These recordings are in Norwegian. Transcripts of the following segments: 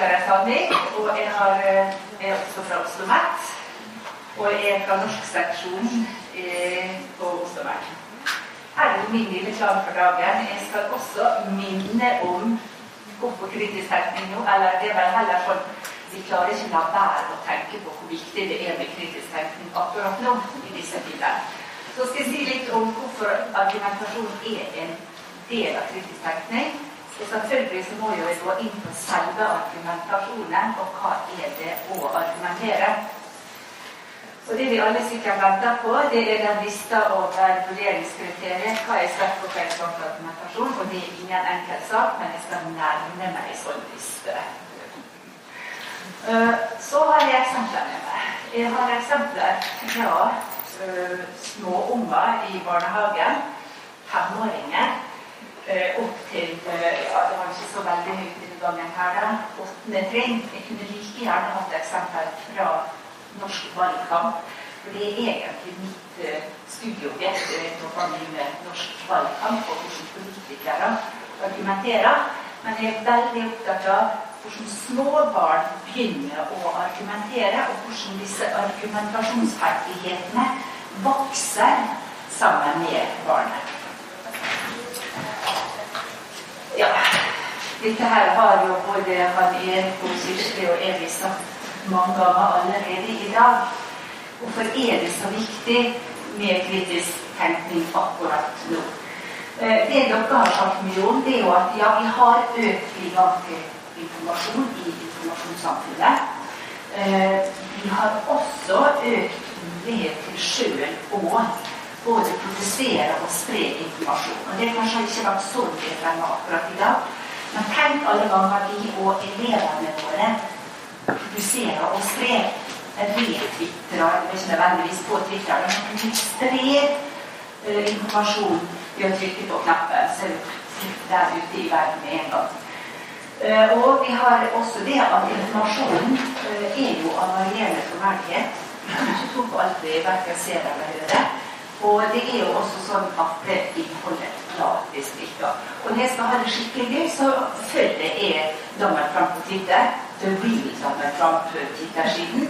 Hanvik, og jeg har, er også fra Oslo Met. Og jeg er fra norsk seksjon på Oslo Met. Her er min lille plan for dagen. Jeg skal også minne om hvorfor kritisk tenkning nå, eller det er vel heller sånn vi klarer ikke la være å tenke på hvor viktig det er med kritisk tenkning akkurat nå i disse tider. Så skal jeg si litt om hvorfor argumentasjon er en del av kritisk tenkning. Og selvfølgelig så må jeg gå inn på selve argumentasjonen, og hva er det å argumentere. Så det vi alle sikkert venter på, det er den lista over vurderingskriterier. Hva er sterk og feil argumentasjon? Og det er ingen enkel sak, men jeg skal nærme meg en sånn liste. Eh, så har jeg eksempler med meg. Jeg har eksempler fra småunger små unger i barnehagen. Femåringer. Uh, opp til uh, ja, Det var ikke så veldig høyt i gangen her, da. Åttende trinn. Jeg kunne like gjerne hatt eksempler fra norsk valgkamp. For det er egentlig mitt studieobjekt å med norsk valgkamp og hvordan politikere argumenterer. Men jeg er veldig opptatt av hvordan små barn begynner å argumentere, og hvordan disse argumentasjonsferdighetene vokser sammen med barnet. Ja, dette her har jo både han Erik og Kirsti og Eli sagt mange ganger allerede i dag. Hvorfor er det så viktig med kritisk tenkning akkurat nå? Eh, det dere har sagt mye om, det er jo at ja, vi har økt tilgang til informasjon i informasjonssamfunnet. Eh, vi har også økt mulighet til sjøl å både produsere og spre informasjon. Og Det har kanskje ikke vært så mye fremme akkurat i dag, men tenk alle ganger vi og elevene våre produserer og sprer retwitrer, ikke nødvendigvis på Twitter, men vi sprer uh, informasjon ved å trykke på knappen. Så der ute i verden med en gang. Uh, og vi har også det at informasjonen uh, er jo av varierende troverdighet. Ikke tro på alt vi verken ser eller hører. Og det er jo også sånn at det innholdet gradvis virker. Og når jeg skal ha det skikkelig gøy, så følger jeg Donald Trump på Twitter. The real Donald Trump Twitter-siden.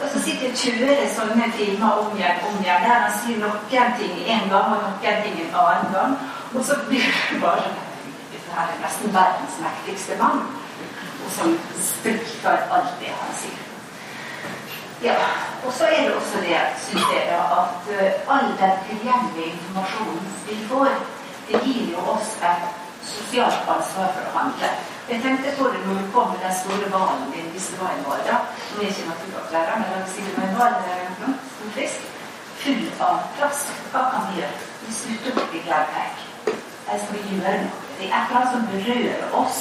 Og så sitter jeg og kjører sånne timer om igjen om igjen der han sier noen ting en gang og noen ting en annen gang. Og så blir det bare sånn her er nesten verdens mektigste mann, og som spriker alt det han sier. Ja, og så er det også det, syns jeg, at uh, all den tilgjengelige informasjonen vi får, det gir jo oss et sosialt ansvar for å handle. Jeg tenkte på det når du kom med den store hvalen din, hvis det var en hval, da. Nå er ikke naturfagslærer, men la oss si det var en hval, stor fisk, full av plast. Hva kan vi gjøre? Vi slutter opp i Gladhaug. Eller skal gjøre noe? Det er et eller annet som berører oss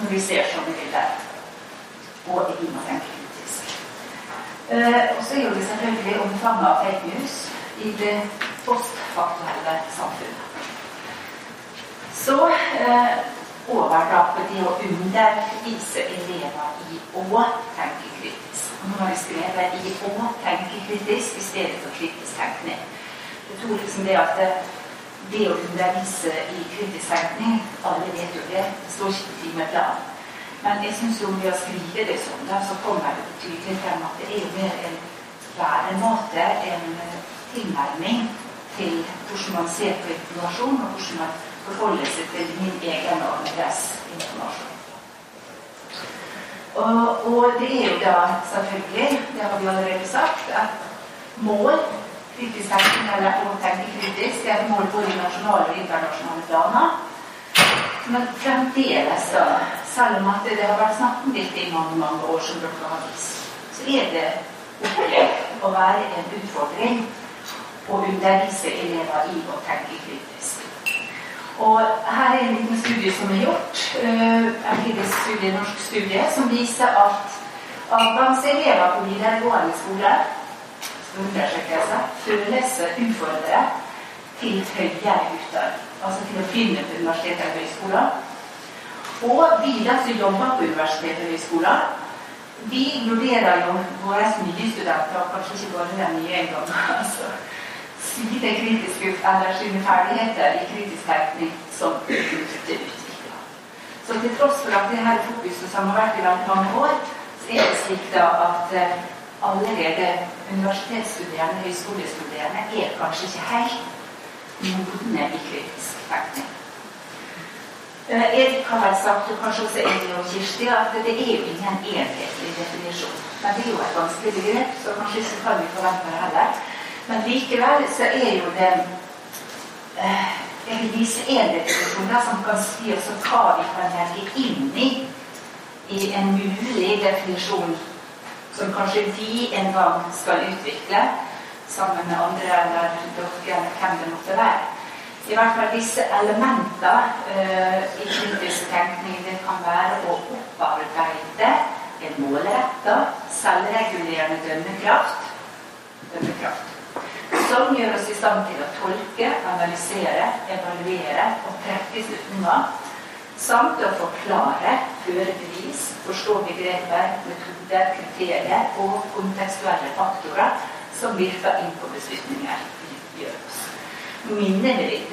når vi ser sånne bilder. Og i kritisk. Uh, og så gjorde vi selvfølgelig omfanget av fake news i det postfaktuelle samfunnet. Så eh, over de å undervise elever i å tenke kritisk. Og nå har jeg skrevet 'i å tenke kritisk' i stedet for kritisk tenkning. Jeg tror liksom det at det, det å undervise i kritisk tenkning Alle vet jo det. Det står ikke i timeplanen. Men jeg syns jo med å skrive det sånn, da, så kommer det tydelig frem at det er mer en væremåte, en tilnærming til hvordan man ser på informasjon, og hvordan man forholder seg til min egen og andres informasjon. Og, og, det er jo da selvfølgelig, det har vi allerede sagt, at mål kritisk tenkning eller å tenke kritisk er et mål både i nasjonale og internasjonale planer. Men fremdeles, da, selv om at det har vært snakket om dette i mange mange år, som dere har vist, så er det å være en utfordring å undervise elever i å tenke kritisk. Og her er en liten studie som er gjort, uh, empirisk studie, norsk studie, som viser at avgangselever på videregående skole undersøkelse føler seg utfordret til høyere utdanning. Altså til å begynne på universiteter og høyskoler. Og vi som jobber på universiteter og høyskoler, vi vurderer jo våre nye studenter, kanskje ikke bare den nye en gang, altså, sine kritiske eller sine ferdigheter i kritisk tenkning som utvikla. Så til tross for at det her fokuset som har vært i mange år, så er det slik da at uh, allerede universitetsstuderende, høyskolestuderende, er kanskje ikke helt modne i kritisk tenkning. Uh, Erik har vel sagt, og kanskje også Erik og Kirsti, at det er jo ingen enhetlig definisjon. Men det er jo et vanskelig begrep, så kanskje ikke kan vi forvente det heller. Men likevel så er jo det eh, Jeg vil vise én definisjon som kan si oss hva vi kan legge inn i i en mulig definisjon som kanskje vi en gang skal utvikle sammen med andre eller dere hvem det måtte være. I hvert fall disse elementene uh, i kritisk tenkning det kan være å opparbeide en målretta, selvregulerende dømmekraft. dømmekraft som gjør oss i stand til å tolke, analysere, evaluere og trekke slutninger, samt å forklare, føre bevis, forstå begreper, metoder, kriterier og kontekstuelle faktorer som virker inn på beslutninger vi gjør minner vi litt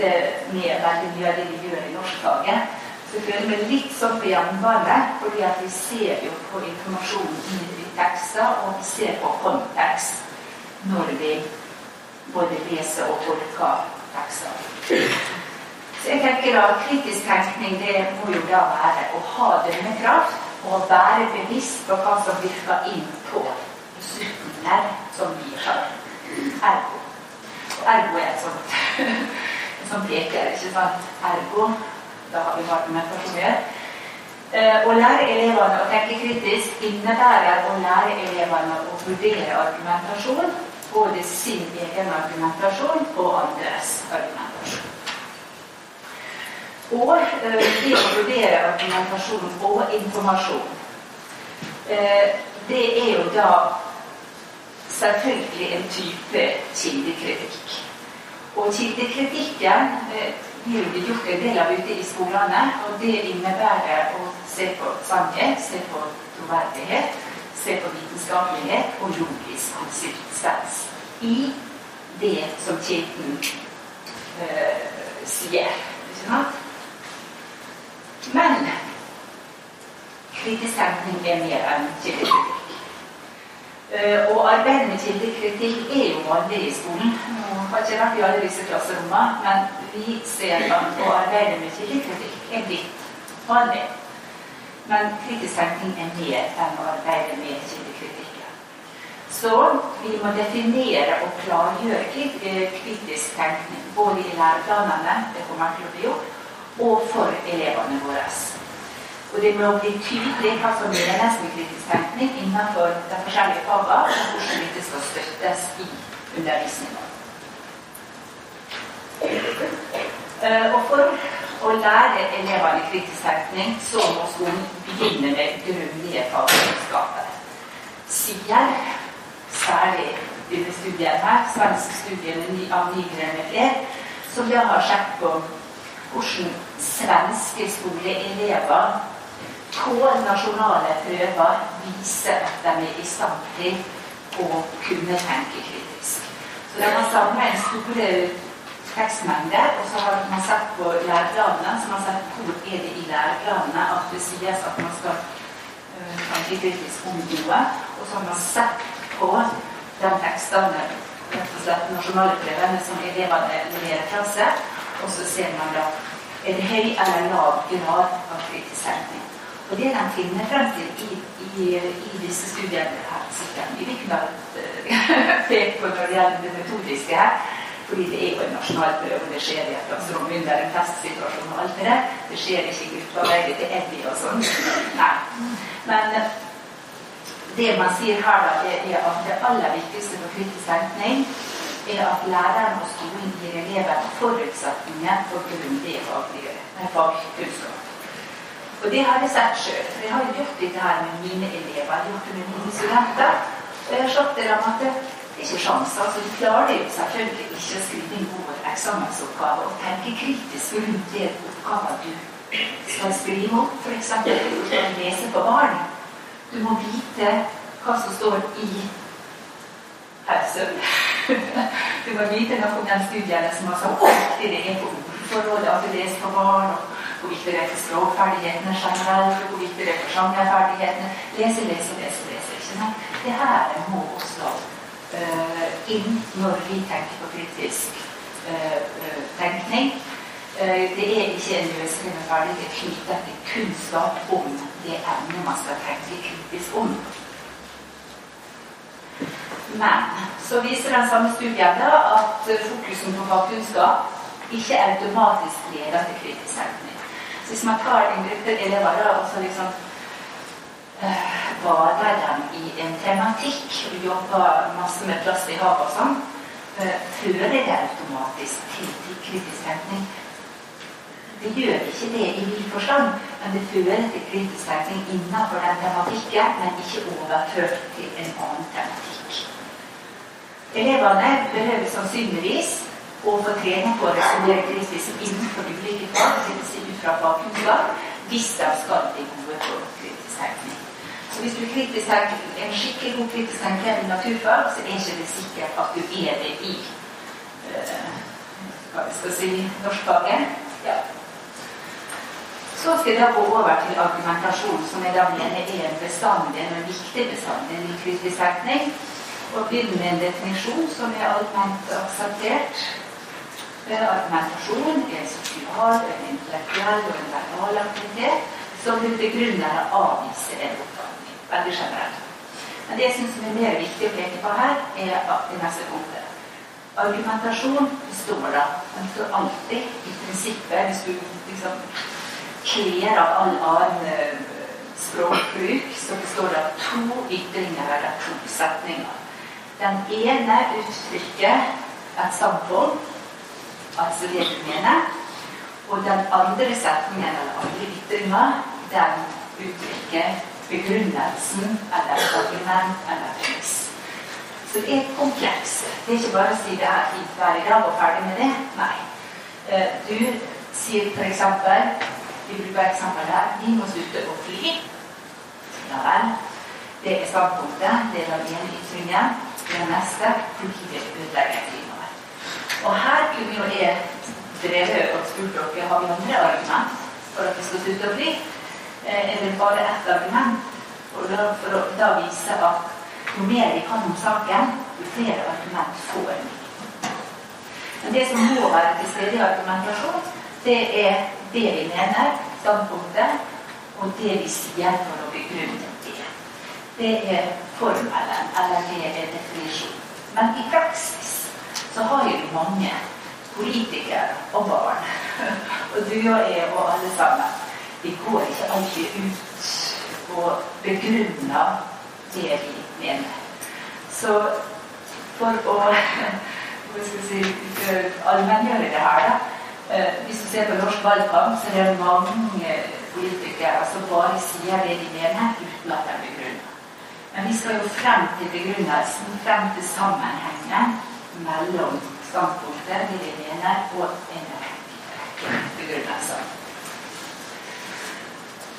med veldig mye av det vi gjør i norskfaget. Så jeg føler meg litt sånn på jernbane, fordi at vi ser jo på informasjonen i tekster, og vi ser på kontekst når vi både leser og tolker tekster. Så jeg tenker da Kritisk tenkning det må jo da være å ha dømmekraft og være bevisst på hva som virker inn på beslutninger som vi tar. Ergo. Ergo er et sånt sånn peker, ikke sant? Ergo. Da har vi argumentasjon å gjøre. Å lære elevene å tenke kritisk innebærer å lære elevene å vurdere argumentasjon både sin egen argumentasjon og andres argumentasjon. Og eh, det å vurdere argumentasjon og informasjon, eh, det er jo da selvfølgelig en type kildekritikk. Og kildekritikken eh, blir det gjort en del av ute i skolene, og det innebærer å se på sannhet, se på troverdighet, se på vitenskapelighet og logisk konsistens i det som kilden eh, sier. Ikke sant? Men kritisk tenkning er mer enn kildekritikk. Uh, og arbeidet med kildekritikk er jo vanlig i skolen. Nå har ikke vært i alle disse klasserommene, men vi ser at å arbeide med kildekritikk er blitt vanlig. Men kritisk tenkning er mer enn å arbeide med kildekritikk. Så vi må definere og klargjøre eh, kritisk tenkning, både i læreplanene, det kommer til å bli gjort, og for elevene våre. Og det må bli tydelig hva som menes med kritisk tenkning innenfor de forskjellige fagene, og hvordan dette skal støttes i undervisninga. Eh, og for å lære elevene kritisk tenkning, så må skolen begynne med grunnlige fagkunnskaper. Sier særlig denne studien her, svensk studie av Nygren med som da har sett på hvordan svenske skoleelever på nasjonale prøver viser at de er i stand til å kunne tenke kritisk. Så de har samla en stor tekstmengde, og så har man sett på læreplanene, så man har sett hvor er det i læreplanene at det sies at man skal tenke kritisk om noe. Og så har man sett på de tekstene, rett og slett nasjonale prøvene som elevene leverer fra seg. Og så ser man da er det høy eller lav grad av kritisk tenkning. Og det de finner frem til i, i, i disse studiene her, sikkert vi kunne pekt på når det gjelder det metodiske her, fordi det er jo en nasjonal prøve, det skjer i et klasserom under en festsituasjon og alt det der. Det skjer ikke i gruppearbeidet til Eddie og sånn. Nei. Men det man sier her, da, det er at det aller viktigste for kritisk tenkning er at læreren og skolen gir elevene forutsetninger for grundig fagkunnskap. Og det har jeg sett sjøl. Jeg har gjort dette her med mine elever, jeg har gjort det med mine studenter. Og jeg har sagt til dem at det er ikke sjanser, Altså, de klarer jo selvfølgelig ikke å skrive en god eksamensoppgave og tenke kritisk rundt det oppgaven du skal skrive opp. F.eks. skal lese på barn. Du må vite hva som står i pausen. du må vite noe om den studien som har sagt hvor viktig det er for ordforrådet at du leser på barn, og hvor viktig det er for språkferdighetene generelt, hvorvidt det er for sjangerferdighetene. Lese, lese, lese. lese, ikke sant? Det her må også uh, inn når vi tenker på kritisk uh, tenkning. Uh, det er ikke en løsreven ferdighet knyttet til kunnskap om det emnet man skal tenke kritisk om. Men så viser den samme studien da at fokusen på fagkunnskap ikke automatisk leder til kritisk tenkning. Så hvis man tar en gruppe elever da, liksom uh, der dem i en tematikk og jobber masse med plast i havet og sånn, uh, fører det automatisk til, til kritisk tenkning. Det gjør ikke det i vid forstand, men det fører til kritisk tenkning innenfor den tematikken, men ikke overført til en annen tematikk. Elevene behøver sannsynligvis å få trening på å resonnere kritisk innenfor ulike fag, fra fagkunnskap, hvis de skal bli gode på kritisk tenkning. Så hvis du er kritisk tenker, en skikkelig god kritisk tenker i naturfag, så er ikke det sikkert at du er det i uh, hva skal si norskfaget. Ja. Så skal jeg da gå over til argumentasjon, som jeg da mener er en bestanddel, en viktig bestanddel i kritisk tenkning. Og begynne med en definisjon som er allment akseptert. Argumentasjon er en sosial, en intellektuell og en verbal aktivitet som vil begrunne eller avvise en oppfatning. Veldig generelt. Men det jeg syns er mer viktig å peke på her, er at det neste punktet. Argumentasjon består da Den står alltid i prinsippet, hvis du liksom kler av all annen eh, språkbruk, så består det av to ytringer eller to setninger. Den ene uttrykker et standpunkt, altså det du mener. Og den andre setningen eller andre ytringa, den uttrykker begrunnelsen eller argument eller premiss. Så det er komplekst. Det er ikke bare å si det er fint vær i dag og ferdig med det. Nei. Eh, du sier f.eks. Vi bruker eksempel her. Vi må slutte å fly. Ja vel. Det er standpunktet. Det er den ene ytringen. Det neste fordi det ødelegger klimaet. Og her kunne jo jeg drevet og spurt dere har vi andre argument for at vi skal slutte å. Eh, eller bare ett argument Og da, for å da vise at jo mer vi kan om saken, jo flere argument får vi. Men det som må være til stede i argumentasjon, det er det vi mener, standpunktet, og det vi sier for å begrunne det. Det er formelen, eller det er definisjonen. Men i praksis så har jo mange politikere og barn, og du og jeg og alle sammen, vi går ikke alltid ut og begrunner det vi mener. Så for å hva skal si, allmenngjøre det her, da, Eh, hvis du ser på norsk valgkamp, så er det mange politikere som bare sier det de mener, uten at de begrunner. Men vi skal jo frem til begrunnelsen, frem til sammenhengen mellom standpunktet, vi mener, og en begrunnelse.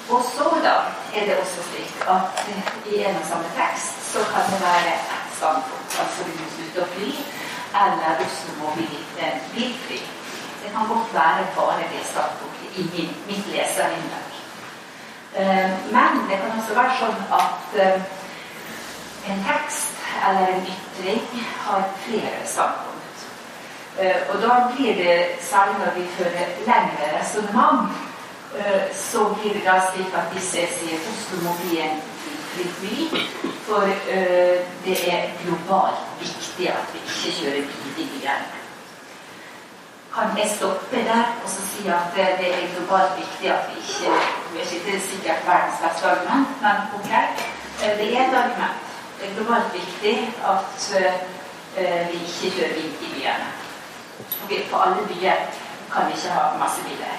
Og så da er det også slik at i en og samme tekst så kan det være ett standpunkt, altså må slutte å fly, eller Oslo må bli en bilfri. Det kan godt være bare det standpunktet i min, mitt leserinnlegg. Eh, men det kan også være sånn at eh, en tekst eller en ytring har flere standpunkt. Eh, og da blir det, særlig når vi fører lengre resonnement, så blir det da slik at disse sier Oslo må bli en by, for det er globalt viktig at vi ikke kjører bil i byen kan jeg stoppe der og så si at det er globalt viktig at vi ikke Det er ikke sikkert verdens beste argument, men ok, eh, det er et argument. Det er globalt viktig at uh, vi ikke kjører bil i byene. For alle byer kan vi ikke ha masse biler.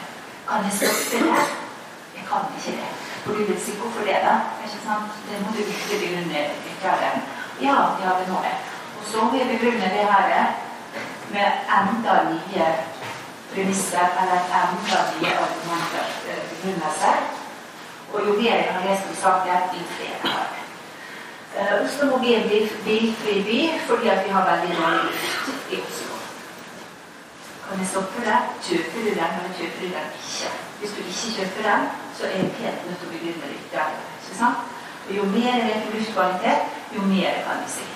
Kan jeg stoppe der? Jeg kan ikke det. For du vil si hvorfor det, da? Ikke sant? Det må du virkelig begrunne ytterligere. Ja, det må det. Og så må vi begrunne det her med enda nye premisser eller enda nye argumenter begrunnelser. Og jo mer jeg har lest om saken, jo flere har Oslo må bli en bilfri by fordi at vi har veldig dårlig luft i Oslo. Kan jeg stoppe det? Kjøper du den, eller kjøper du den ikke? Hvis du ikke kjøper den, så er du helt nødt til å begrunne. Ikke sant? Og jo mer jeg vet om luftkvalitet, jo mer kan vi si.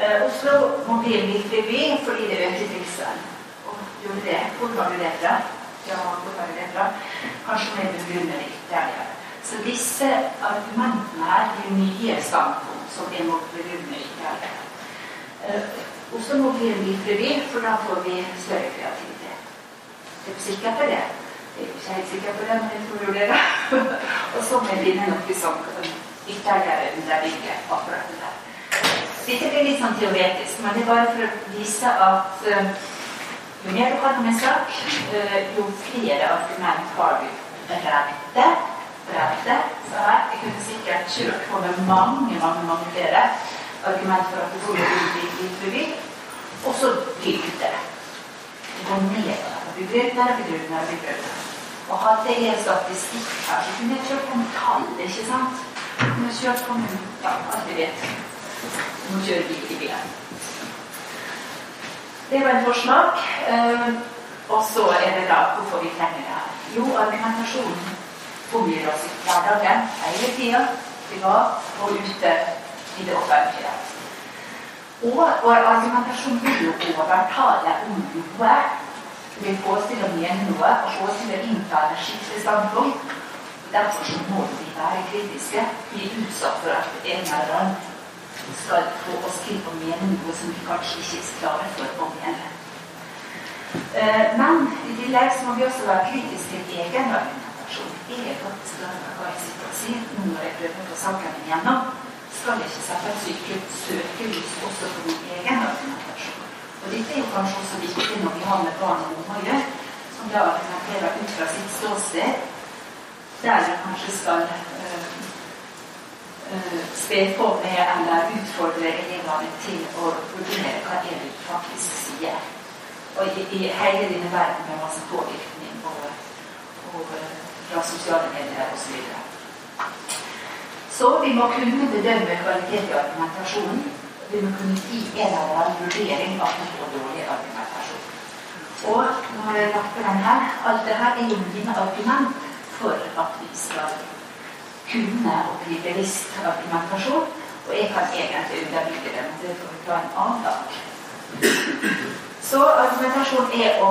Uh, Oslo må bli en bilfri by fordi det øker trivselen. Og gjorde det. Hvor var du det fra? Ja, hvor var du det fra? Kanskje vi jeg begrunne litt der. Ja. Så disse argumentene her blir nye standpunkt som vi må begrunne ytterligere. Og så må bli en bilfri for da får vi større kreativitet. Er du sikker på det? Jeg er ikke helt sikker på det, men jeg det. da. og så må jeg finne noe som ytterligere underbygger akkurat det der. Dette blir litt sånn teoretisk, men det er bare for å vise at uh, jo mer du kan om en sak, uh, jo flere argument har du rette bredde. Så jeg kunne sikkert kjørt på med mange, mange mange flere argumenter for at det skulle bli litt bevilg. Og så dybde. Det går nedover. Begrunner, begrunner, begrunner. Og hadde jeg statistikk her, så kunne jeg kjørt på med tall, ikke sant? Jeg kunne kjørt på med ja, alt vi vet. Du må kjøre i bilen. Det var en forsmak. Uh, og så er det da hvorfor vi trenger det her. Jo, argumentasjonen omgir oss i hverdagen hele tida, privat og ute i det offentlige. Og vår argumentasjon vil jo overtale om noe. Vi får til å mene noe og få oss til å innta et skikkelig standpunkt. Derfor så må vi være kritiske. Vi er utsatt for at en eller annen skal få oss til å mene noe som vi kanskje ikke er klare for å mene. Men i tillegg så må vi også være kritiske til egen er faktisk hva jeg når jeg prøver å saken igjennom, gjennom. Skal ikke sette et sykehus søkelys også på min egen argumentasjon? Og dette er jo kanskje også viktig når vi har med barn og unge å gjøre, som da argumenterer ut fra sitt ståsted, der vi kanskje skal øh, spe på med eller utfordre elevene til å vurdere hva er det faktisk sier. Og i, i hele denne verden med masse påvirkning og, og fra sosiale medier osv. Så, så vi må kunne bedømme kvalitet i argumentasjonen. Vi må kunne gi en eller annen vurdering av god og dårlig argumentasjon. Og nå har jeg lagt på den her. Alt det her er jo mine argument for at vi skal kunne og bli bevisst argumentasjon. Og jeg kan egentlig underbygge det, men det får vi ta en annen dag. Så argumentasjon er å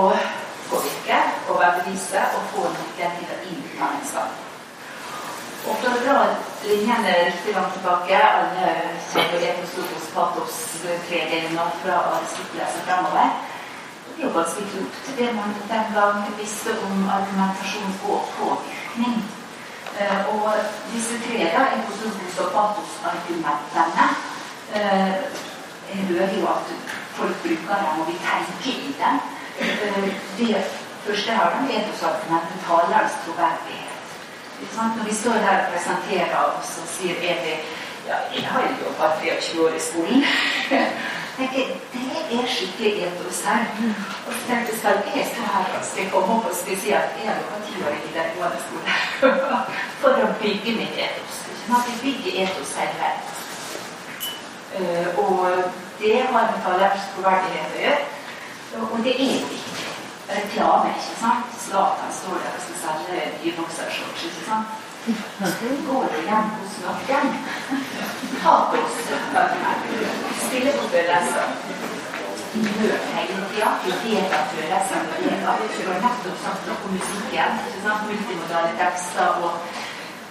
påvirke, overbevise og få noen til å innta en. Og for å dra linjene riktig langt tilbake, alle kjenner det på Storos patos tredeler fra Aristoteles og framover, det er jo ganske klokt det man den gang visste om argumentasjon og påvirkning. Uh, og disse tre da, Eposodos og patos-argumentene Jeg hører jo at folk bruker dem, og vi tenker i dem. Eh, det første her er etosargumentet talerens troverdighet. Når vi står her og presenterer oss og sier er det, ja, jeg har jo jobba 23 år i skolen tenker, Det er skikkelig etos her. Og så tenkte skal jeg stå her og skal komme opp og spesielt jeg har ti år i videregående skole for å bygge mitt etos. Vil bygger etos hele. Uh, og det har med talerens troverdighet å gjøre. Og det er viktig. Reklame, ikke sant? Zlatan står der og skal selge nyboksershorts, ikke sant? Går det hjem hos noen? På oss Stille på følelser. Hører hele tida. Lever. Du har nettopp sagt noe om musikken. ikke sant? Multimodale tekster og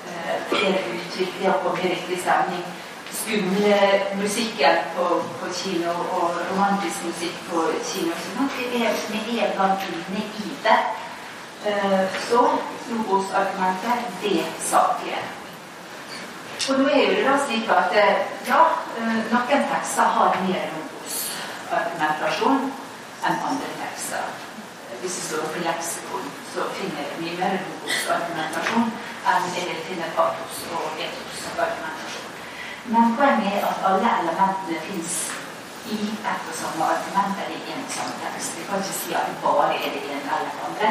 uh, flere uttrykk. Det å komme i riktig stemning skumle musikken på, på, kino og romantisk musikk på kino. Så vi er med en gang inne i det. Så så argument er det saklige. Og nå er det da slik at eh, ja, uh, noen tekster har mer Logos-argumentasjon enn andre tekster. Hvis vi står på leksikon, så finner jeg mye mer Logos-argumentasjon enn jeg finner patos og etos-argumentasjon. Men poenget er at alle elementene fins i ett og samme argument eller i en og samme tekst. Vi kan ikke si at det bare er det ene eller det andre,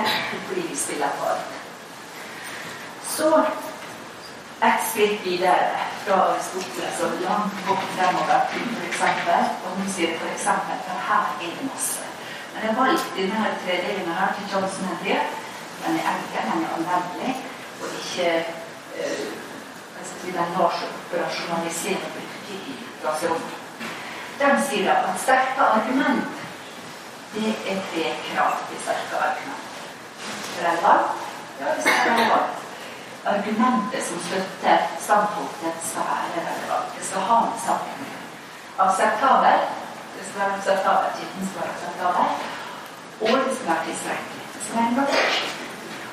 fordi vi spiller på alt. Så et skritt videre. fra Aristoteles og langt bort fremover til f.eks. Og hun sier f.eks. for her er det masse. Men jeg valgte denne tredelingen her til Johnson Henry. Den er enkel, den er anvendelig, og ikke eh, den lar seg operasjonalisere i klasserommet. De sier at sterke argument det er tre krav til sterke argument. Relevant? Ja, det skal være relevant argumentet som støtter standpunktet, skal være relevant. Det skal ha en sammenheng. Akseptabel. Det skal være akseptabel. Kilden skal være akseptabel. Og det skal være tilstrekkelig. Det skal være nok.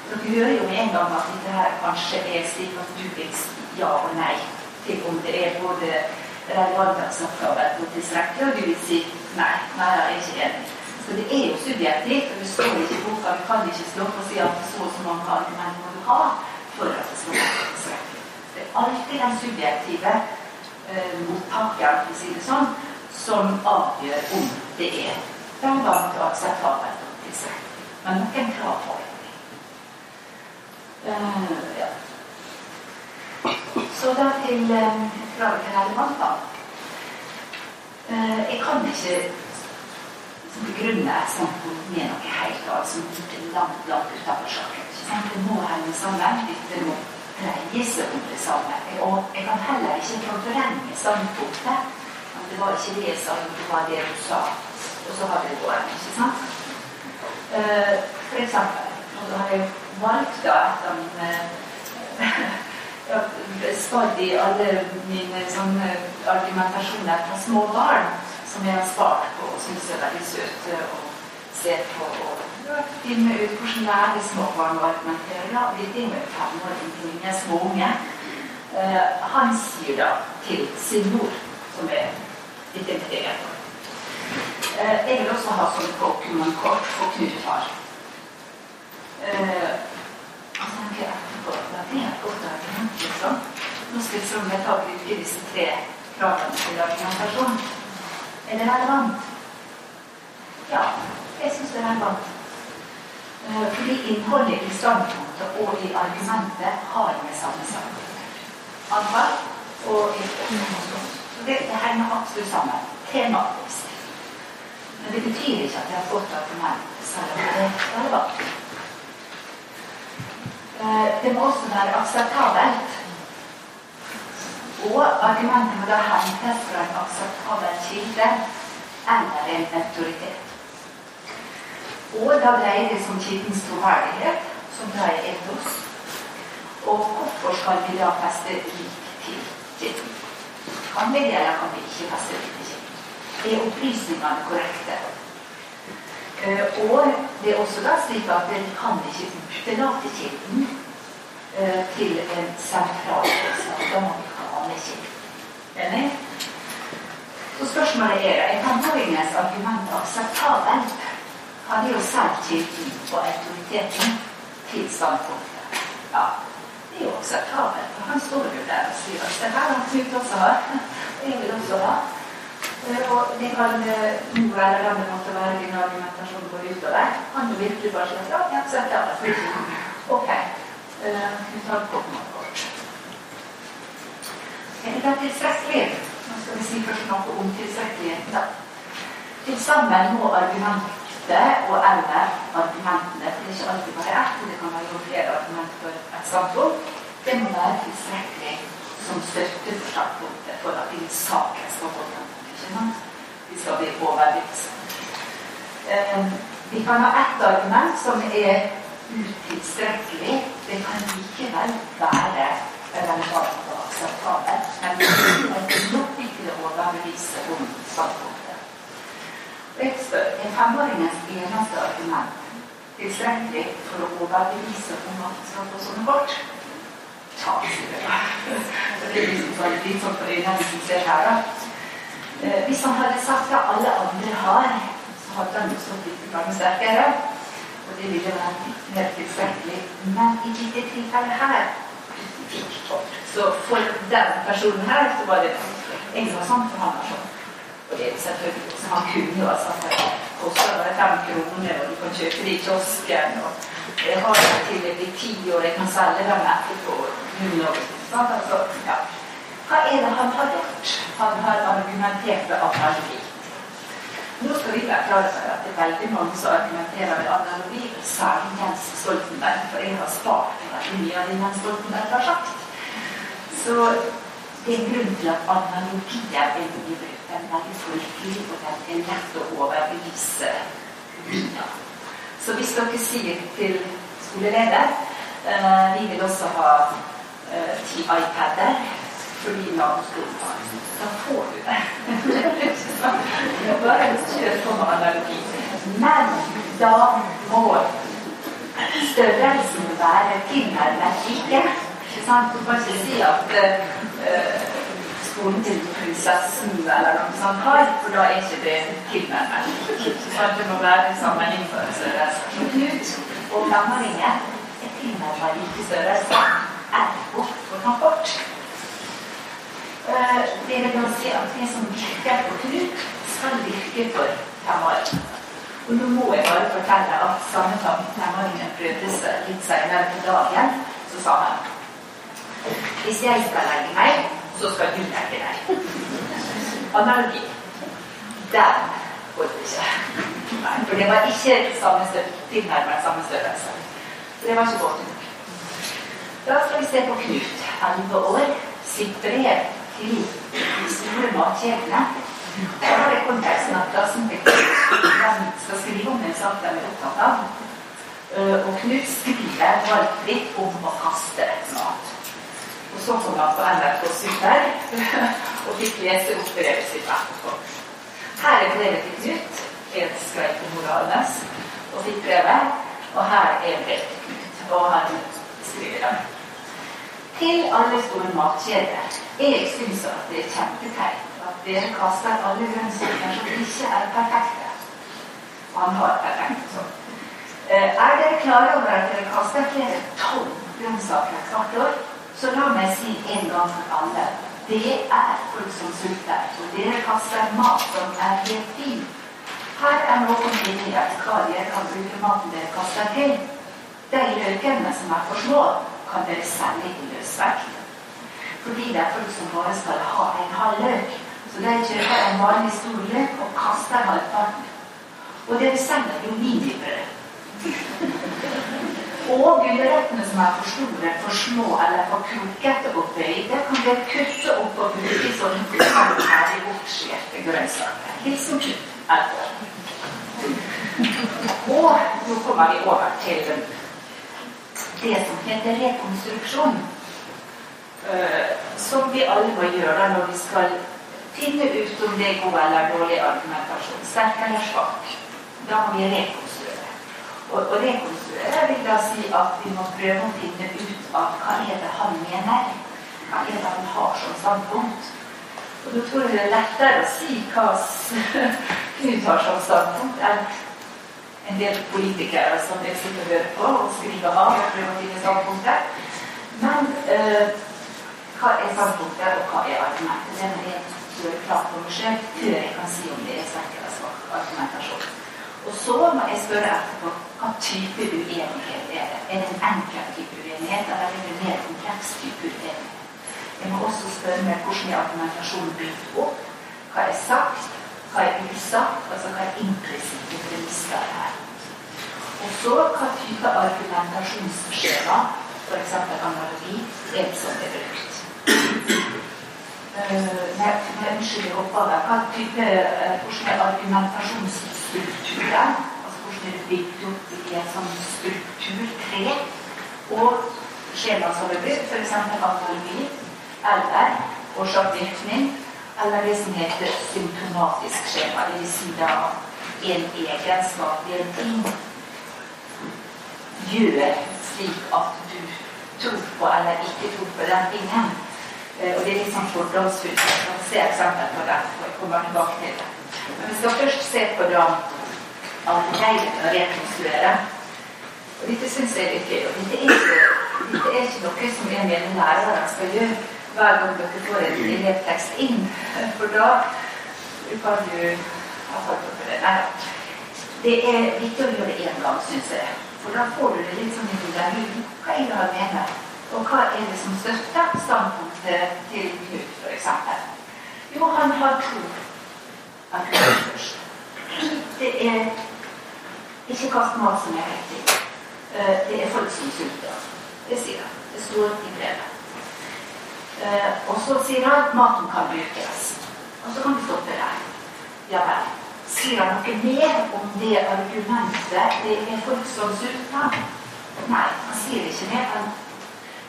Dere hører jo med en gang at dette her kanskje er slik at du vil si ja og nei til om det er både relevant, akseptabelt og tilstrekkelig, og du vil si nei. Nei, jeg er ikke enig. Så det er jo subjektivt, og det står ikke i boka. Vi kan ikke slå på og si at så og så mange argumenter må du ha for at det skal være tilstrekkelig. Det er alltid den subjektive eh, mottakeren, for å si det sånn, som avgjør om det er relevant og akseptabelt og tilstrekkelig. Men noen krav har. Ja. Så da til kravet til relevant, da. Jeg kan ikke begrunne et standpunkt med noe helt annet som er langt, langt utenfor saken. Det må henge sammen. Det må dreie seg om det samme. Og jeg kan heller ikke forvrenge standpunktet. Det var ikke det jeg sa, det var det du sa. Og så har det gått, ikke sant? Uh, for eksempel, og da har jeg valgt da han av i Stadig alle mine sånne argumentasjoner fra små barn som jeg har spart på og syns er veldig søte å se på. og finne ut hvordan det er små barn å argumentere. Ja, vi driver med femåringer, små unge. Uh, han sier da til sin mor, som er litt integrert uh, Jeg vil også ha sånn Pokémon-kort for Knut har. Og så tenker jeg etterpå at det et godt argument, liksom. Nå skal liksom jeg ta bruke disse tre kravene til argumentasjon. Er det relevant? Ja, jeg syns det er relevant. Eh, fordi innholdet i standpunktet og i argumentet har med samme sak. Antall og informasjon. Det henger absolutt sammen. Tematisk. Men det betyr ikke at jeg har fått argument, selv om det er relevant. Eh, det må også være akseptabelt. Og argumentet må da hentes fra en akseptabel kilde eller en autoritet. Og da dreier det seg om kildens troverdighet, som da er etos. Og hvorfor skal vi da feste lik til kilden? Kan vi det, eller kan vi ikke feste lik til kilden? Er opplysningene korrekte? Uh, og det er også da slik at en kan ikke utelate Kilden uh, til en sentral kostnad. Da må vi ha Kirken. Enig? Så spørsmålet er er tenåringens argument akseptabelt hadde jo selv Kilden på autoriteten til standpunktet. Ja, det er jo akseptabelt. Han står jo der og sier at det her har Knut også har. Det vil også ha. Eh, og det kan nå være måtte være din argumentasjon går utover. Jo virkelig bare si ja, jeg aksepterer det. Ok. Uh, vi tar kort. Er det da tilstrekkelig? Nå skal vi si først noe om tilstrekkeligheten. Til sammen må argumentet og eller argumentene. Det er ikke alltid bare ett, det kan være flere argumenter for et standpunkt. Det må være tilstrekkelig som støtte for standpunktet for at din sak skal holde. Sant? Vi skal bli overbevist. Eh, vi kan ha ett argument som er utilstrekkelig. Det kan likevel være relevant og akseptabelt, men det er nok ikke overbevise om standpunktet. Jeg spør er femåringens eneste argument tilstrekkelig for å overbevise om at han skal få sånne kort? Ta det. Det er liksom sånn litt sånn på øynene som ser her, da. Eh, hvis han hadde sagt at alle andre har, så hadde han stått litt sterkere. Og det ville vært mer tilstrekkelig. Men i dette tilfellet her fikk folk. Så for den personen her så var det interessant for han. sånn. Og det er selvfølgelig også Han kunne jo det koster bare fem kroner, og du kan kjøpe det i kiosken. og Jeg har det til blir ti år, jeg kan selge dem etterpå. Altså, ja. Hva er det han har gjort? Han har argumentert ved analogi. Nå skal vi være klar over at det er veldig mange som argumenterer ved analogi, særlig Jens Stoltenberg, for jeg har spart veldig mye av det Jens Stoltenberg har sagt. Så det er grunn til at analogier er mye brukt. Den er veldig folkelig, og den er lett å overbevise via. Så hvis dere sier til skoleleder uh, vi vil også ha uh, ti iPader fordi naboskolen har Da får du det. Bare kjør med analogi. Men da må størrelsen være tilnærmet like. Du kan ikke si at uh, skolen til prinsessen eller noe sånt har, for da er ikke det tilnærmet. Det må være samme innførelse. Knut og femåringen er tilnærmet like størrelse. Ergo for transport. Det vil man si at det som virker på Knut, skal virke for Tamar. Og nå må jeg bare fortelle at samme femåringen prøvde seg litt senere på dagen, så sa han hvis jeg skal legge meg, så skal du legge deg. Analogi. Den holdt ikke. Nei, for det var ikke samme tilnærmet samme størrelse. Så det var ikke godt nok. Da skal vi se på Knut, elleve år, sitt brev til de store matkjedene. Da har det konteksten at Knut skal skrive om en sak opptatt av. Og Knut skriver valgfritt om å kaste mat. Og så kom han på NRK Super og fikk lese opp brevet sitt etterpå. Her er brevet til Knut. Helt skreit på Morales og fikk brevet. Og her er brevet til Knut. Og han skriver det. Til alle store matkjeder. Jeg syns at det er kjempeteit at dere kaster alle grønnsaker som ikke er perfekte. Han har perfekt sånn. Er dere klare over at dere kaster flere tonn grønnsaker hvert år? Så la meg si en gang for alle det er folk som sulter, og dere kaster mat som er helt fin. Her er noen ideer hva dere kan bruke maten dere kaster til. De løkene som er for små, kan dere sende i løsvekt. Fordi det er folk som bare skal ha en halv løk. Så de kjøper en vanlig stor løk og kaster halvparten. Og dere sender jo minibrød. Og gulrøttene som er for store, for små eller for krokete og bøyde, kan dere kutte opp og bruke sånn ferdig bortskjærte grønnsaker. Litt som kutt. Og nå kommer vi over til det som heter rekonstruksjon. Som vi alle må gjøre når vi skal finne ut om det er god eller dårlig argumentasjon. Sterk eller svak. Da må vi rekonstruere. Og, og rekonstruere vil da si at vi må prøve å finne ut av hva er det han mener. Hva er det han har som standpunkt. Og da tror jeg det er lettere å si hva Knut har som standpunkt, enn en del politikere som jeg sitter og hører på og skriver av og prøver å finne standpunkter. Men eh, hva er standpunktet, og hva er argumentet? Det må jeg gjøre klart for meg selv før jeg kan si om det er sterk svak argumentasjon. Og så må jeg spørre etterpå hva type uenighet er det? Er det en enkel type uenighet, eller er det en mer kompleks type uenighet? Jeg må også spørre meg hvordan er argumentasjonen bygd opp? Hva er sagt? Hva er usagt? Altså hva er implisitte premisser her? Og så hva type argumentasjonsskjema, f.eks. analogi, er det som er brukt? Nei, unnskyld, jeg hoppa over. Hva type, hvordan er argumentasjonsstrukturen? Altså hvordan er det bygd opp i en sånn strukturtre? Og skjema som er brukt, f.eks. analogi, eller årsak-virkning, eller det som heter symptomatisk skjema. Det vil si da en egenskap ved en ting gjør slik at du tror på eller ikke tror på den tingen. Og det er litt sånn fordomsfullt. Vi kan se eksempler på det. jeg kommer tilbake til det. Men vi skal først se på da arbeidet med å rekonstruere. Og dette syns jeg er litt gøy. Dette er, ikke, dette er ikke noe som jeg mener læreren skal gjøre hver gang dere får en elevtekst inn. For da kan du ha fått for det. Nei. Det er viktig å gjøre det én gang, syns jeg. For da får du det litt sånn i hodet. Hva er det han mener? Og hva er det som støtter standpunktet til Knut, f.eks.? Jo, han har to. Det er ikke kast mat som er riktig. Eh, det er folk som sulter. Det sier han. Det står i brevet. Eh, og så sier han at maten kan brukes. Og så kan vi stoppe der. Ja vel. Sier han noe mer om det argumentet? Det er folk som sulter. Nei, han sier ikke mer. Han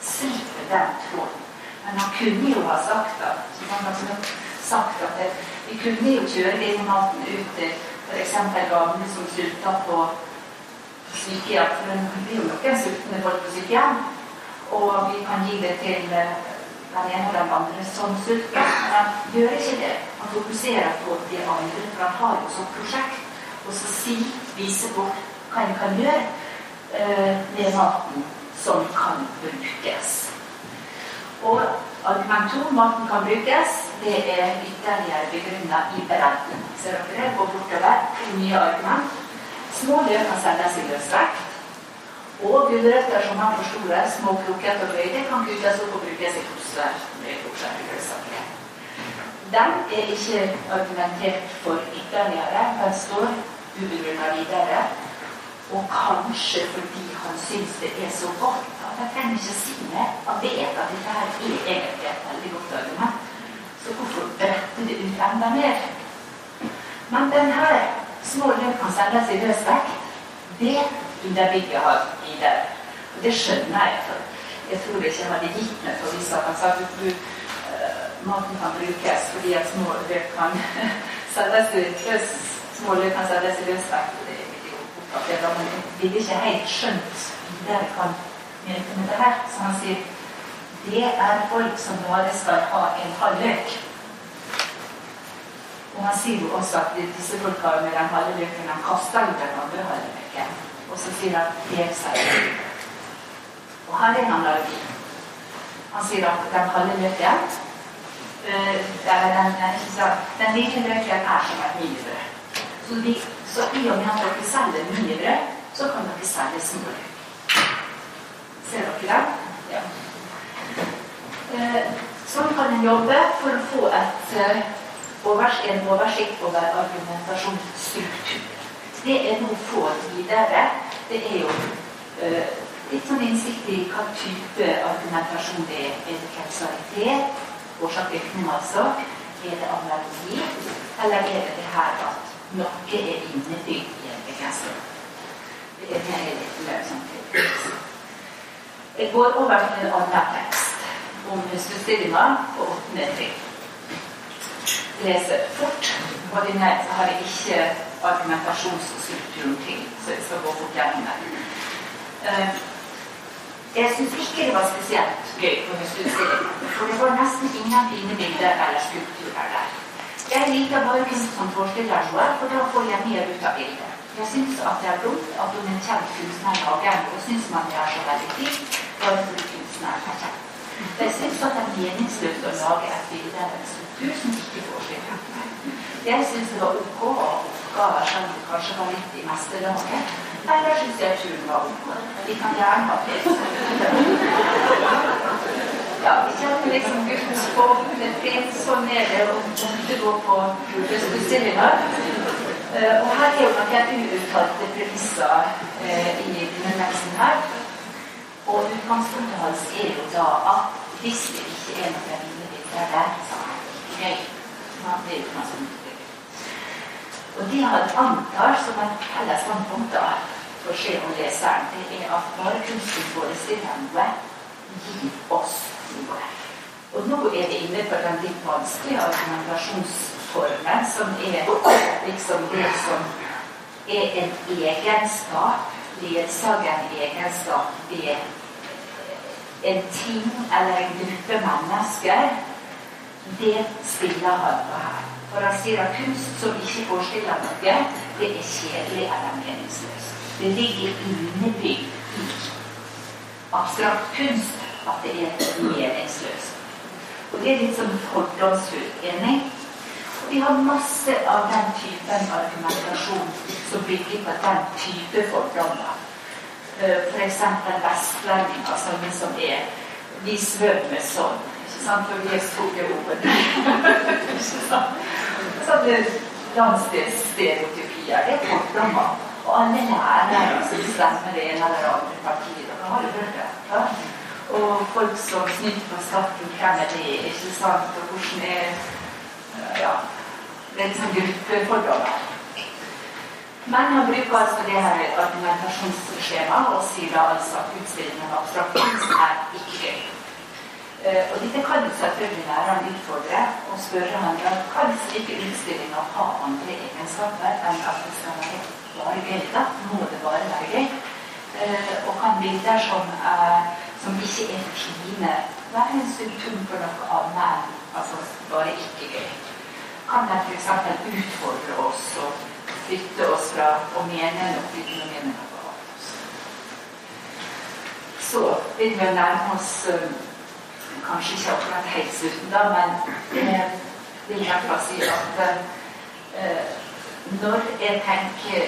slipper den tråden. Men han kunne jo ha sagt at, han sagt at det, vi kunne jo kjøre denne maten ut til f.eks. gamle som sulter på sykehjem. For det blir jo noen sultne folk på sykehjem. Og vi kan gi det til den ene og den andre som sulter. Men han gjør ikke det. Han fokuserer på de andre, for han har jo sånt prosjekt. Så si, vise på hva en kan gjøre eh, med maten som kan brukes. Og argument to, maten kan brukes, det er ytterligere begrunnet i beretning. Ser dere? Går bortover. Nye argument. Små løk kan selges i løsvekt. Og gulrøtter som man forstorer, små krokete og brøyde, kan kuttes opp og brukes i koser. Den er ikke argumentert for ytterligere. Den står ubegrunna videre. Og kanskje fordi han syns det er så godt at jeg trenger ikke si mer. Han vet at dette her er egentlig et veldig godt argument. Så hvorfor brette det ut enda mer? Men denne små løk kan sendes i løs vekt, det underbygger i det. Og det skjønner jeg. for Jeg tror ikke jeg hadde gitt meg for hvis han sa at du, uh, maten kan brukes fordi at små løk kan selges løs små løk kan selges i løs. Det men jeg ville ikke helt skjønt det jeg kan mente med det her. Så han sier det er folk som bare skal ha en halv løk. Og han sier jo også at disse folka med den halve løken, de kaster jo den andre halve løken. Og så sier han det seg. Og her er en analogi. Han sier at den kalde løken uh, den, den lille løken er som et minibrød. Så, de, så i og med at dere selger minibrød, så kan dere selge småløk. Ser dere det? Ja. Sånn kan en jobbe for å få et uh, en oversikt over argumentasjonsstruktur. Det er nå få videre, det er jo uh, litt sånn innsikt i hva type argumentasjon det er. Er det kausalitet, årsak-virkning altså? Er det analogi? Eller er det det her at noe er innebygd i en begrensning? Det er mer litt lønnsomt. Jeg går over til en annen tekst om stusstillinga på åttende trinn leser fort. Ordinært så har jeg ikke argumentasjonsstrukturen til, så jeg skal gå fort gjennom det. Uh, jeg syns ikke det var spesielt gøy på høstutstilling, for det var nesten ingen fine bilder eller skulpturer der. Jeg liker bare kunst som forestiller seg, for da får jeg mer ut av bildet. Jeg syns at det er dumt at om en kjent kunstner lager og syns man det er så veldig fint, bare fordi kunstneren er kjent. Jeg syns at det er meningsløst å lage et bilde eller en skulptur som ikke jeg syns det var ok oppgaver som du kanskje var litt i meste laget. Eller syns jeg turen var god. Vi kan gjerne ha pes. Ja, vi kjenner liksom Guds på det sånn er nede og måtte gå på bestillinger. Uh, og her er jo noen uuttalte premisser uh, i denne teksten her. Og utgangspunktet hans er jo da at hvis det ikke er noen bilder der, så er det ikke gøy. Det er utgangspunktet. Og de har et antall som er felles standpunkt da, for se om leseren, det er at bare kunsten forestiller noe, gir oss noe. Og nå er det inne på den litt vanskelige argumentasjonsformen, som er liksom det som er en egenskap, ledsagende egenskap ved en ting eller en gruppe mennesker. Det spiller han på her. For han sier at kunst som ikke forestiller noe, det er kjedelig eller meningsløst. Det ligger innebygd i abstrakt kunst at det er meningsløst. Og det er litt sånn fordomsfullt enig. Og vi har masse av den typen argumentasjon som bygger på den type fordommer. F.eks. For vestlendinger, sånne som er vi svømmer sånn. sant? For vi er Så hoder. Sånne landsdelsstereotypier. Det er fordommer. Og alle lærere som stemmer det ene eller andre partiet. Dere har jo hørt det. Og folk som snyter på skatten, hvem er det? ikke sant? Og hvordan er Ja. Det er liksom gruppefordommer. Men han bruker altså det her argumentasjonsskjemaet og sier da altså at utstillingen av abstrakt kunst er ikke gøy. Uh, og dette kan selvfølgelig læreren utfordre og spørre han ja, kan slike utstillinger ha andre egenskaper enn at det skal være bare bilder? Må det bare være gøy. Uh, og kan bilder som, uh, som ikke er fine, være en symptom for noe annet enn altså bare ikke gøy. Kan de f.eks. utfordre oss og flytte oss fra å mene noe til å mene noe annet. Så vil vi nærme oss kanskje ikke akkurat helt slutten, da, men jeg vil i si at eh, når jeg tenker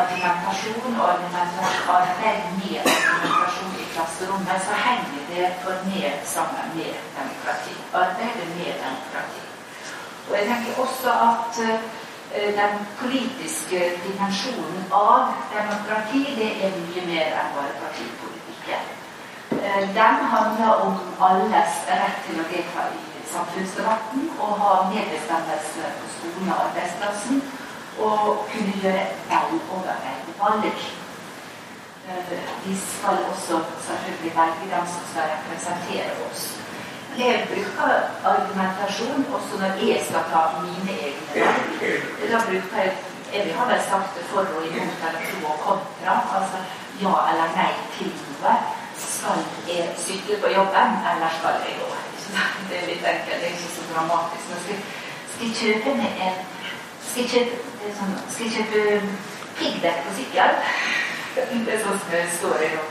argumentasjon og argumentasjonsarbeid med argumentasjon i klasserommet, så henger det for meg sammen med demokrati. Arbeidet med demokrati. Og jeg tenker også at Eh, den politiske dimensjonen av demokrati, det er mye mer enn bare partipolitikken. Eh, den handler om alles rett til å delta i samfunnsdebatten og ha medbestemmelse på skolen og arbeidsplassen. Og kunne gjøre veloverveide valg. Eh, vi skal også selvfølgelig velge dem som skal representere oss jeg bruker argumentasjon også når jeg skal ta mine egne valg. Da bruker jeg jeg har vel sagt det for og imot eller pro og kontra. Altså ja eller nei til noe. Skal jeg sykle på jobben, eller skal jeg gå? Det er litt enkelt, det er ikke så dramatisk. Men skal, skal jeg kjøpe meg en Skal jeg kjøpe, sånn, skal jeg kjøpe piggdekk på sykkel? Det er sånn som det står i nå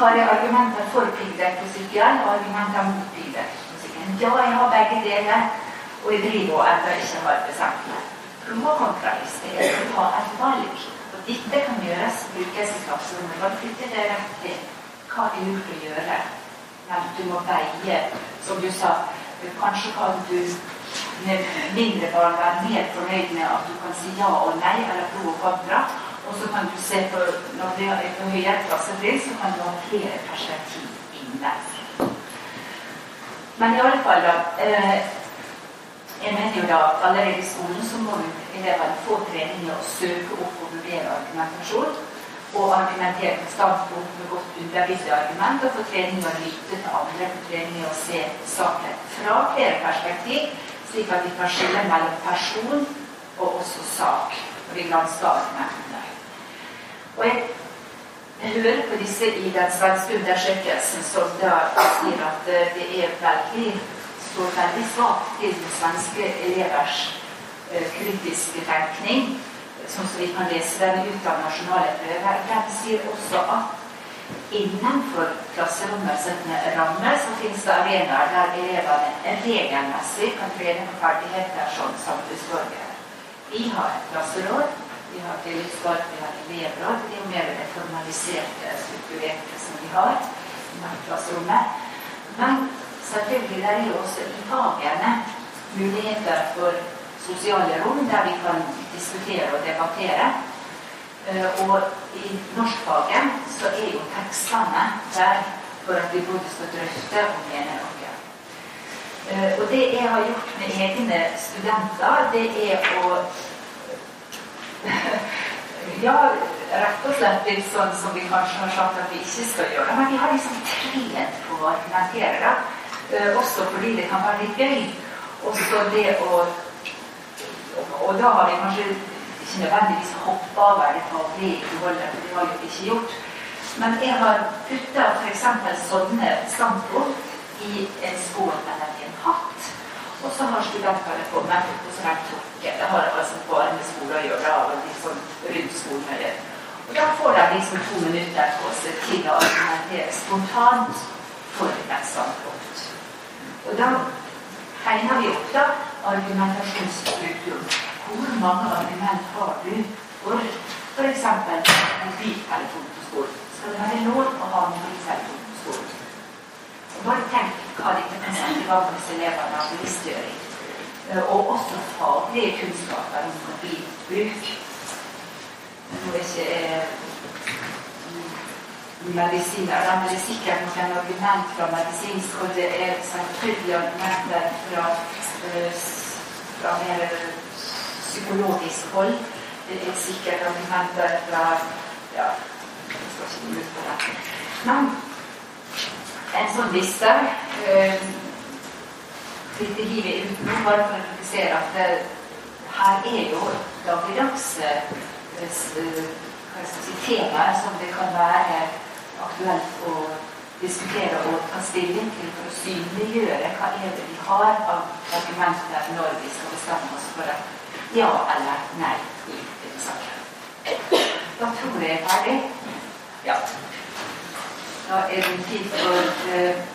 har jeg argumenter for piggdekk på sykkel og argumenter mot piggdekk på sykkel. Ja, jeg har begge deler, og jeg driver og ennå ikke har bestemt meg. Promokontralist er du har et valg. Og dette kan gjøres, brukes i klasserommet. Bare flytte det rett til hva er det lurt å gjøre. Men du må veie, som du sa, kanskje kan du med mindre barn være mer fornøyd med at du kan si ja og nei, eller pro og kontra. Og så kan du se på når det er på høyere klassetrinn, så kan du ha flere perspektiv inne. Men i alle fall, da eh, Jeg mener jo da allerede i skolen så må elevene få trening i å søke opp og vurdere argumentasjon. Og argumentere med standpunkt med godt underbygde argument. Og få trening i å lytte til andre, få trening i å se saken fra flere perspektiv, slik at vi kan skille mellom person og også sak. Og vi gransker argumentene. Og jeg, hører på disse i den svenske undersøkelsen som da sier at eh, det er veldig står veldig svakt til svenske elevers uh, kritiske tenkning, sånn som vi kan lese den ut av nasjonale prøver. Den sier også at innenfor klasserommets ramme så finnes det arenaer der elevene regelmessig kan trene på ferdigheter som samfunnsborgere. Vi har et klasseråd vi har tillitsvalgt, vi har elevråd. Det er mer det formaliserte, strukturerte som vi har i klasserommet. Men selvfølgelig det er jo også i fagene muligheter for sosiale rom der vi kan diskutere og debattere. Eh, og i norskfaget så er jo tekstene der for at vi både skal drøfte og mene noe. Eh, og det jeg har gjort med egne studenter, det er å ja, rett og slett litt sånn som vi kanskje har sagt at vi ikke skal gjøre. Men vi har liksom trent på å argumentere, da. Uh, også fordi det kan være litt gøy. Også det å Og da har vi kanskje ikke nødvendigvis hoppa over det faglige innholdet, for det har vi ikke gjort. Men jeg har putta f.eks. sånne standpunkt i en skål eller i en hatt. Og så har studentene kommet, og så har de. Det har altså bare med skole å gjøre, og liksom rundt skolen. Og da får de liksom to minutter på seg til å argumentere spontant for et standpunkt. Og da tegner vi opp da argumentasjonsstrukturen. Hvor mange argument har du for f.eks. mobiltelefon på skolen? Skal det være lov å ha mobiltelefon på skolen? Og bare tenk hva dette kan sette i gang hos elevene av bevisstgjøring. Eh, og også faglige kunnskaper om mobilbruk. Nå er ikke da, men det er sikkert noen argument fra medisinsk og det er selvfølgelig argumenter fra, fra mer psykologisk hold. Det er sikkert argumenter fra ja, jeg skal ikke ut på det. Men en sånn liste eh, Dette hiver ut nå bare for å kritisere at det, her er jo dagligdags eh, si, temaer som det kan være aktuelt å diskutere og ta stilling til for å synliggjøre hva er det vi har av argumenter når vi skal bestemme oss for et ja eller nei i denne saken. Da tror jeg jeg er ferdig. Ja. Da er det tid for uh,